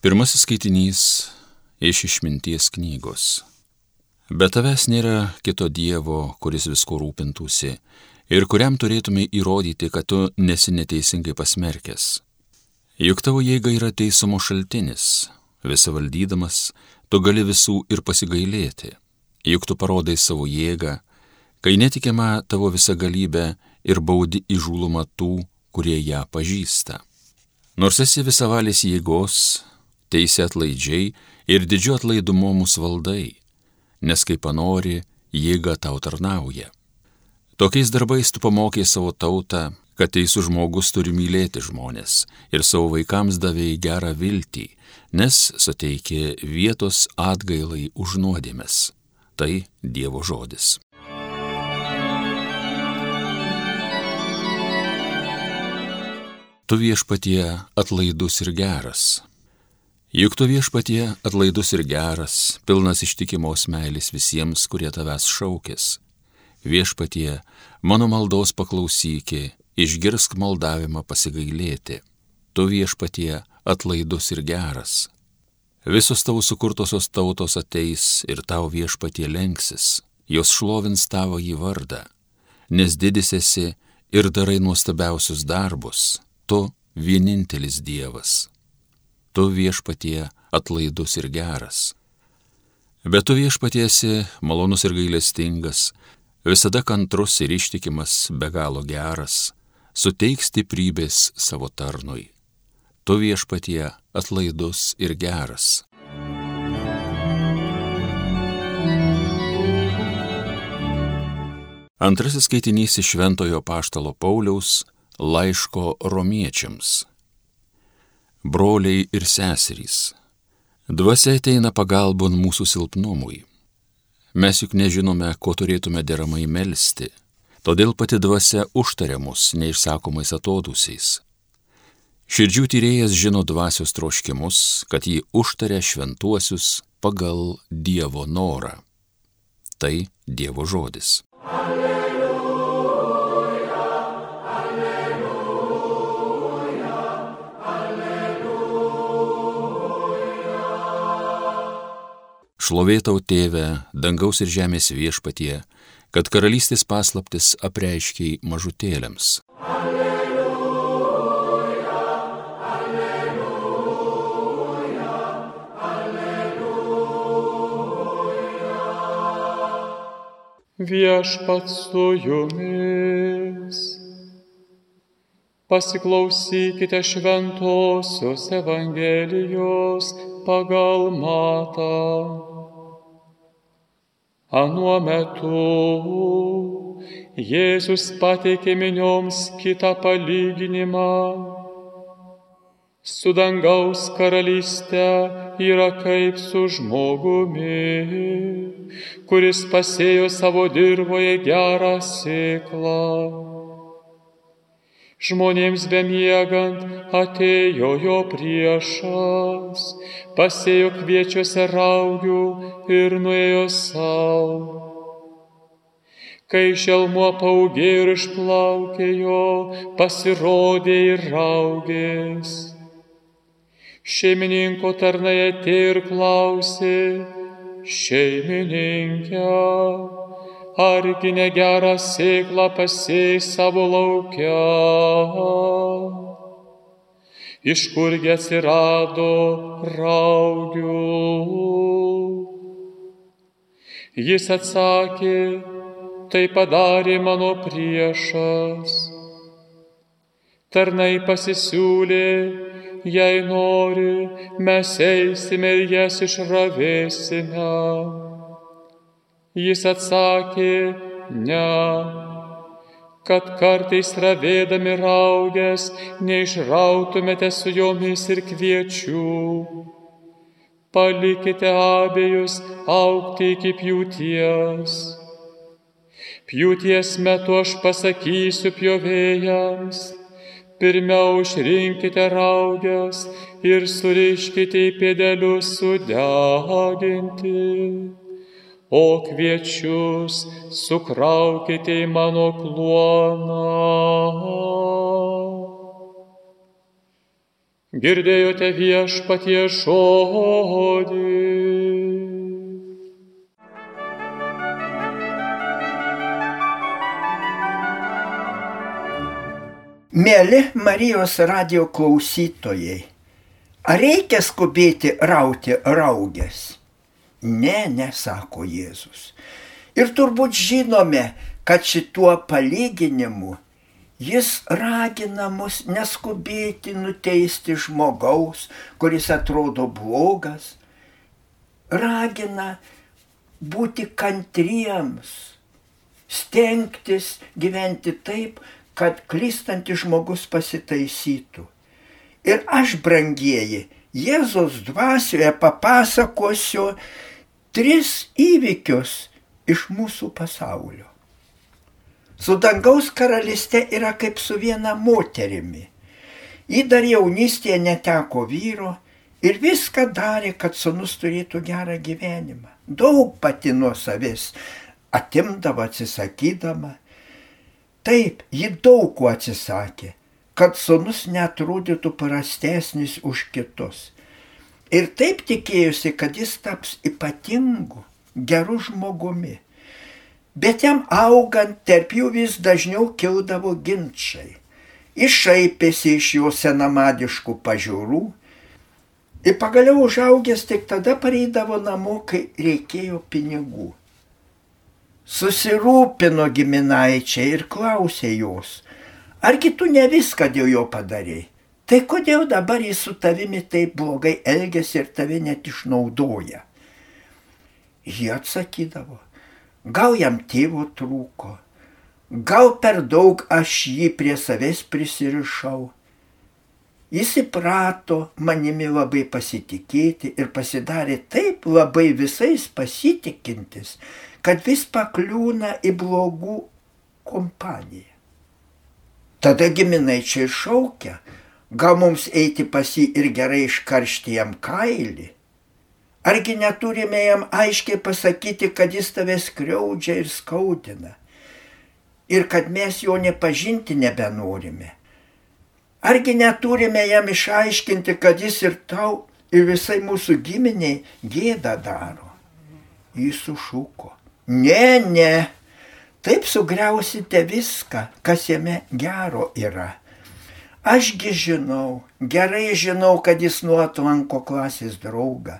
Pirmasis skaitinys iš išminties knygos. Be tavęs nėra kito Dievo, kuris visko rūpintųsi ir kuriam turėtume įrodyti, kad tu nesi neteisingai pasmerkęs. Juk tavo jėga yra teisumo šaltinis, visą valdydamas, tu gali visų ir pasigailėti. Juk tu parodai savo jėgą, kai netikima tavo visa galybė ir baudi įžūlumą tų, kurie ją pažįsta. Nors esi visavalis jėgos, teisė atlaidžiai ir didžiu atlaidumu mus valdai, nes kaip panori, jėga tau tarnauja. Tokiais darbais tu pamokė savo tautą, kad teisų žmogus turi mylėti žmonės ir savo vaikams davėjai gerą viltį, nes suteikė vietos atgailai už nuodėmes. Tai Dievo žodis. Tu viešpatie atlaidus ir geras. Juk tu viešpatie atlaidus ir geras, pilnas ištikimos meilės visiems, kurie tavęs šaukės. Viešpatie, mano maldos paklausykė, išgirsk maldavimą pasigailėti. Tu viešpatie atlaidus ir geras. Visos tavo sukurtosios tautos ateis ir tau viešpatie lenksis, jos šlovins tavo į vardą, nes didis esi ir darai nuostabiausius darbus tu vienintelis Dievas. Tu viešpatie atlaidus ir geras. Bet tu viešpatiesi malonus ir gailestingas, visada kantrus ir ištikimas, be galo geras, suteiks stiprybės savo tarnui. Tu viešpatie atlaidus ir geras. Antrasis skaitinys iš Šventojo Paštalo Pauliaus laiško romiečiams. Broliai ir seserys, dvasia ateina pagalbon mūsų silpnumui. Mes juk nežinome, ko turėtume deramai melstį, todėl pati dvasia užtaria mus neišsakomais atodusiais. Širdžių tyrėjas žino dvasios troškimus, kad jį užtaria šventuosius pagal Dievo norą. Tai Dievo žodis. Alleluja. Šlovėtau tėvę, dangaus ir žemės viešpatie, kad karalystės paslaptis apreiškiai mažutėlėms. Alleluja, alleluja, alleluja. Viešpats su jumis. Pasiklausykite šventosios Evangelijos pagal matą. Anuo metu Jėzus pateikė minioms kitą palyginimą. Su dangaus karalystė yra kaip su žmogumi, kuris pasėjo savo dirboje gerą sėklą. Žmonėms bemiegant atėjo jo priešas, pasėjo kviečiuose raugių ir nuėjo savo. Kai šelmuo paugė ir išplaukė jo, pasirodė ir raugės. Šeimininko tarnai atėjo ir klausė, šeimininkė, argi negerą sėklą pasėjai savo laukia? Iš kurgi atsirado raugių? Jis atsakė, tai padarė mano priešas. Tarnai pasisiūlė, jei nori, mes eisime ir jas išravėsime. Jis atsakė, ne, kad kartais ravėdami raugės neišrautumėte su jomis ir kviečių. Palikite abejus aukti iki pjūties. Pjūties metu aš pasakysiu pjovėjams, pirmiau išrinkite raugės ir suriškite į pėdelius sudeginti o kviečius sukraukite į mano kluoną. Girdėjote viešpatie žodį. Mėly Marijos radio klausytojai, ar reikia skubėti rauti raugės? Ne, nesako Jėzus. Ir turbūt žinome, kad šituo palyginimu Jis ragina mus neskubėti nuteisti žmogaus, kuris atrodo blogas, ragina būti kantriems, stengtis gyventi taip, kad klystantis žmogus pasitaisytų. Ir aš, brangieji, Jėzos dvasioje papasakosiu tris įvykius iš mūsų pasaulio. Su dangaus karalystė yra kaip su viena moterimi. Ji dar jaunystėje neteko vyro ir viską darė, kad sunus turėtų gerą gyvenimą. Daug pati nuo savęs atimdavo atsisakydama. Taip, ji daug ko atsisakė, kad sunus netrodytų prastesnis už kitus. Ir taip tikėjusi, kad jis taps ypatingu, geru žmogumi. Bet jam augant tarp jų vis dažniau kildavo ginčiai. Išaipėsi iš jo senamadiškų pažiūrų ir pagaliau užaugęs tik tada pareidavo namo, kai reikėjo pinigų. Susirūpino giminaičiai ir klausė jos, argi tu ne viską dėl jo padarėjai? Tai kodėl dabar jis su tavimi taip blogai elgesi ir tave net išnaudoja? Jie atsakydavo, Gal jam tėvo trūko, gal per daug aš jį prie savęs prisirišau. Jis įprato manimi labai pasitikėti ir pasidarė taip labai visais pasitikintis, kad vis pakliūna į blogų kompaniją. Tada giminaičiai šaukia, gal mums eiti pas jį ir gerai iškaršti jam kailį. Argi neturime jam aiškiai pasakyti, kad jis tave skriaudžia ir skaudina. Ir kad mes jo nepažinti nebenorime. Argi neturime jam išaiškinti, kad jis ir tau, ir visai mūsų giminiai gėdą daro. Jis sušuko. Ne, ne. Taip sugriausite viską, kas jame gero yra. Ašgi žinau, gerai žinau, kad jis nuotlanko klasės draugą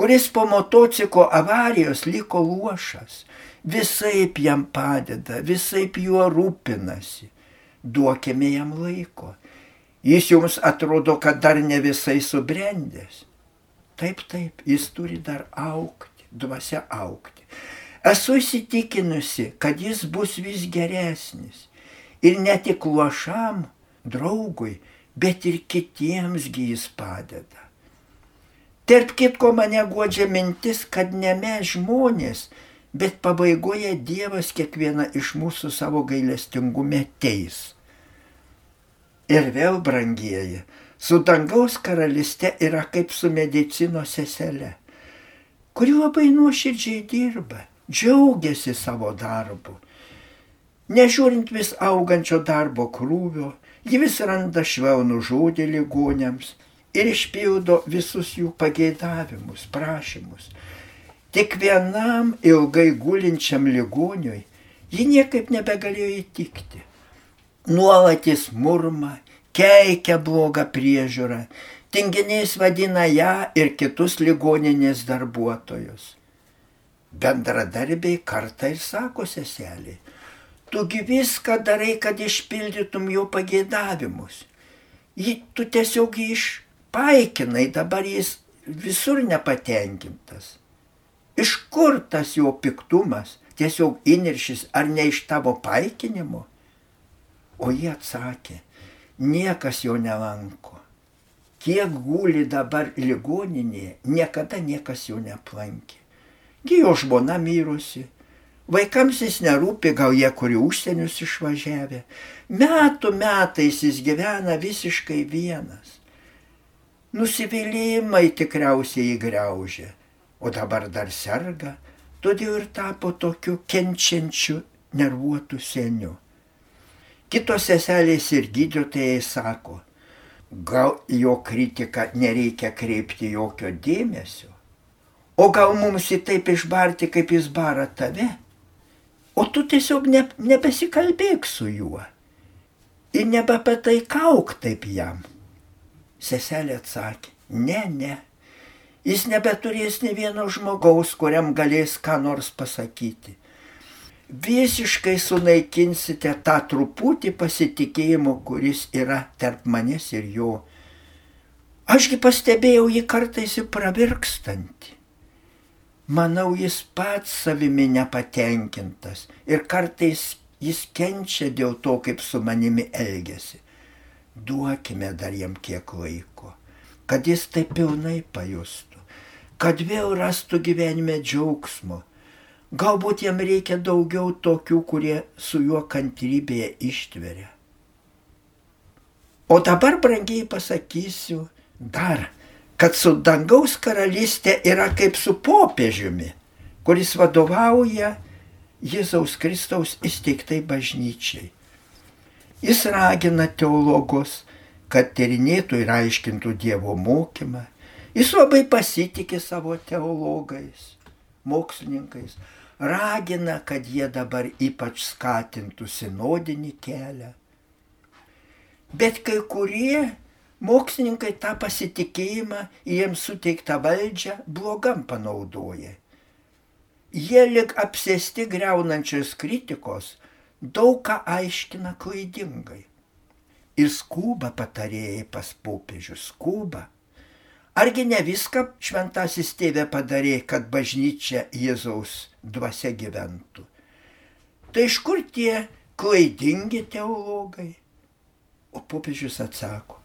kuris po motociklo avarijos liko luošas, visaip jam padeda, visaip juo rūpinasi. Duokime jam laiko. Jis jums atrodo, kad dar ne visai subrendęs. Taip, taip, jis turi dar aukti, dvasia aukti. Esu įsitikinusi, kad jis bus vis geresnis. Ir ne tik luošam, draugui, bet ir kitiemsgi jis padeda. Tarp kitko mane godžia mintis, kad ne mes žmonės, bet pabaigoje Dievas kiekvieną iš mūsų savo gailestingume teis. Ir vėl, brangieji, su dangaus karalystė yra kaip su medicinos seselė, kuri labai nuoširdžiai dirba, džiaugiasi savo darbu. Nežiūrint vis augančio darbo krūvio, ji vis randa švelnų žodį ligonėms ir išpildo visus jų pageidavimus, prašymus. Tik vienam ilgai gulinčiam ligoniui ji niekaip nebegalėjo įtikti. Nuolat jis murma, keikia blogą priežiūrą, tinginiais vadina ją ir kitus ligoninės darbuotojus. Bendradarbiai kartą ir sako seselį, tugi viską darai, kad išpildytum jo pageidavimus. Jį tu tiesiog iš paikinai, dabar jis visur nepatenkintas. Iš kur tas jo piktumas, tiesiog iniršis, ar ne iš tavo paikinimo? O jie atsakė, niekas jo nelanko. Kiek guli dabar ligoninėje, niekada niekas jo neplankė. Gyjo žmona myrusi, vaikams jis nerūpi, gal jie kuri užsienius išvažiavę. Metų metais jis gyvena visiškai vienas. Nusivylimai tikriausiai įgreužė, o dabar dar serga, todėl ir tapo tokiu kenčiančiu, nervuotų seniu. Kitos seselės ir gydytojai sako, gal jo kritiką nereikia kreipti jokio dėmesio, o gal mums jį taip išbarti, kaip jis bara tave, o tu tiesiog ne, nebesikalbėk su juo ir nebepataikauk taip jam. Seselė atsakė, ne, ne, jis nebeturės ne vieno žmogaus, kuriam galės ką nors pasakyti. Visiškai sunaikinsite tą truputį pasitikėjimo, kuris yra tarp manęs ir jo. Ašgi pastebėjau jį kartais ir pravirkstantį. Manau, jis pats savimi nepatenkintas ir kartais jis kenčia dėl to, kaip su manimi elgesi. Duokime dar jam kiek laiko, kad jis tai pilnai pajustų, kad vėl rastų gyvenime džiaugsmo. Galbūt jam reikia daugiau tokių, kurie su juo kantrybėje ištveria. O dabar, brangiai pasakysiu, dar, kad su dangaus karalystė yra kaip su popiežiumi, kuris vadovauja Jėzaus Kristaus įsteigtai bažnyčiai. Jis ragina teologus, kad tyrinėtų ir aiškintų Dievo mokymą. Jis labai pasitikė savo teologais, mokslininkais. Ragina, kad jie dabar ypač skatintų sinodinį kelią. Bet kai kurie mokslininkai tą pasitikėjimą jiems suteiktą valdžią blogam panaudoja Jie lik apsėsti greunančios kritikos daug ką aiškina klaidingai. Ir skuba patarėjai pas popiežius, skuba. Argi ne viską šventasis tėvė padarė, kad bažnyčia Jėzaus dvasia gyventų? Tai iš kur tie klaidingi teologai? O popiežius atsako,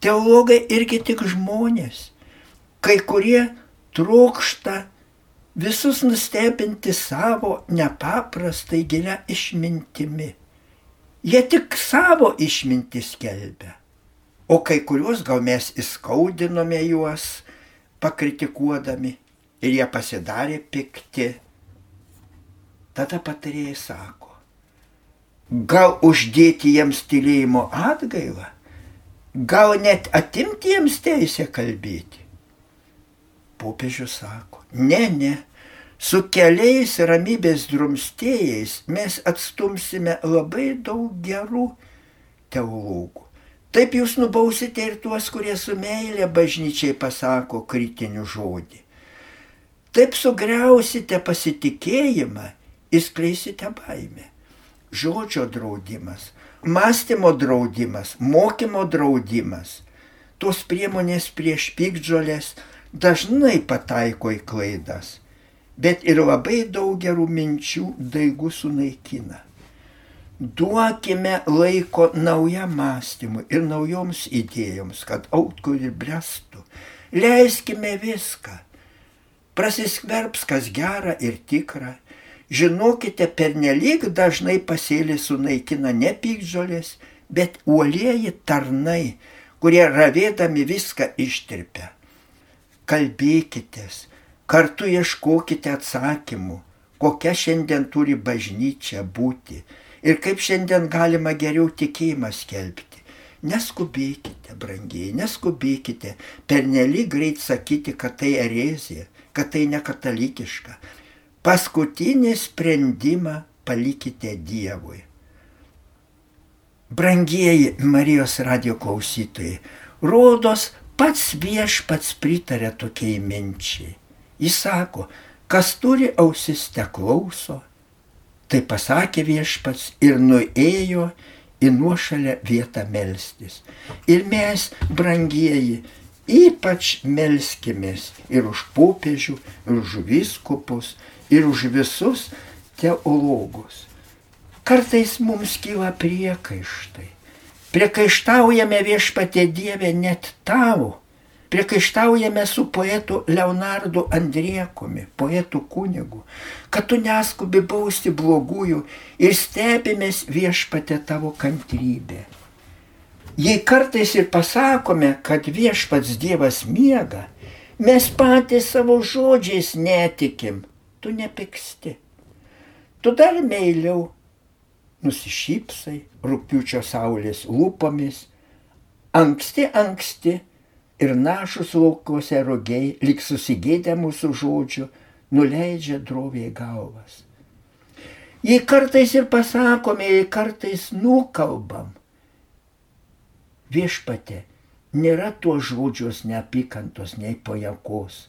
teologai irgi tik žmonės, kai kurie trokšta visus nustebinti savo nepaprastai gilia išmintimi. Jie tik savo išmintį skelbia. O kai kuriuos gal mes įskaudinome juos, pakritikuodami ir jie pasidarė pikti. Tada patarėjai sako, gal uždėti jiems tylėjimo atgailą, gal net atimti jiems teisę kalbėti. Popiežius sako, ne, ne, su keliais ramybės drumstėjais mes atstumsime labai daug gerų teologų. Taip jūs nubausite ir tuos, kurie su meilė bažnyčiai pasako kritinių žodį. Taip sugriausite pasitikėjimą, įskleisite baimę. Žodžio draudimas, mąstymo draudimas, mokymo draudimas, tos priemonės prieš pikdžolės dažnai pataiko į klaidas bet ir labai daug gerų minčių daigų sunaikina. Duokime laiko naujam mąstymui ir naujoms idėjoms, kad auktų ir brestų. Leiskime viską. Prasiskverbs, kas gera ir tikra. Žinokite, pernelyg dažnai pasėlį sunaikina ne pykžolės, bet uolieji tarnai, kurie ravėdami viską ištirpia. Kalbėkitės, Kartu ieškokite atsakymų, kokia šiandien turi bažnyčia būti ir kaip šiandien galima geriau tikėjimą skelbti. Neskubėkite, brangiai, neskubėkite per nelik greit sakyti, kad tai erezija, kad tai nekatalikiška. Paskutinį sprendimą palikite Dievui. Brangieji Marijos radio klausytojai, rodos pats viešpats pritarė tokiai minčiai. Jis sako, kas turi ausis te klauso. Tai pasakė viešpats ir nuėjo į nuošalę vietą melstis. Ir mes, brangieji, ypač melskimės ir už popiežių, ir už viskupus, ir už visus teologus. Kartais mums kyla priekaištai. Priekaištaujame viešpatė Dievė net tavo, priekaištaujame su poetu Leonardu Andriekumi, poetu kunigu, kad tu neskubi bausti blogųjų ir stebimės viešpatė tavo kantrybė. Jei kartais ir pasakome, kad viešpats Dievas miega, mes patys savo žodžiais netikim, tu nepiksti. Tu dar meiliau nusišypsai rūpiučio saulės lūpomis, Anksti, anksti ir našus laukose rogiai, lik susigėdę mūsų žodžių, nuleidžia droviai galvas. Jei kartais ir pasakome, jei kartais nukalbam, viešpate, nėra tuo žodžios neapykantos, nei pajakos.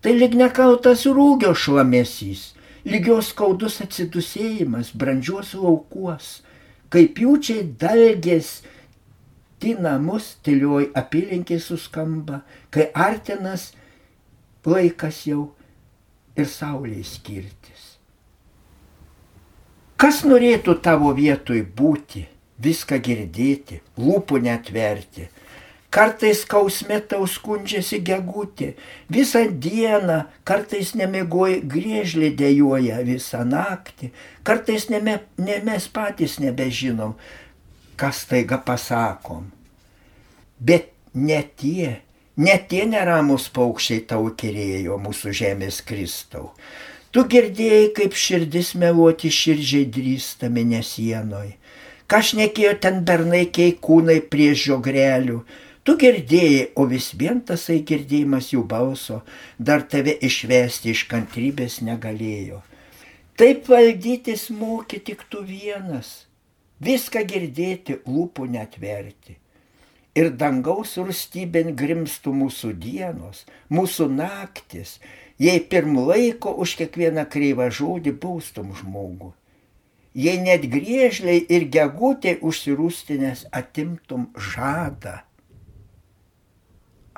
Tai lyg nekaltas rūgio šlamesys, lygios skaudus atsidusėjimas brandžios laukuos, kaip jųčiai dalgės į namus tylioj apylinkiai suskamba, kai artinas laikas jau ir saulė skirtis. Kas norėtų tavo vietoj būti, viską girdėti, lūpų netverti, kartais kausme tau skundžiasi gegutė, visą dieną, kartais nemigoj griežlė dėjoja visą naktį, kartais ne, ne mes patys nebežinom, kas taiga pasakom. Bet ne tie, ne tie neramus paukščiai tau kerėjo mūsų žemės Kristau. Tu girdėjai, kaip širdis meluoti širdžiai drįsta mėnesienoj. Kažnekėjo ten bernai keikūnai prie žiogrelių, Tu girdėjai, o vis vien tasai girdėjimas jų balso dar tave išvesti iš kantrybės negalėjo. Taip valdytis moki tik tu vienas, viską girdėti, lūpų netverti. Ir dangaus rūstybėn grimstų mūsų dienos, mūsų naktis, jei pirm laiko už kiekvieną kreivą žodį baustum žmogų. Jei net griežliai ir gegutė užsirūstinės atimtum žadą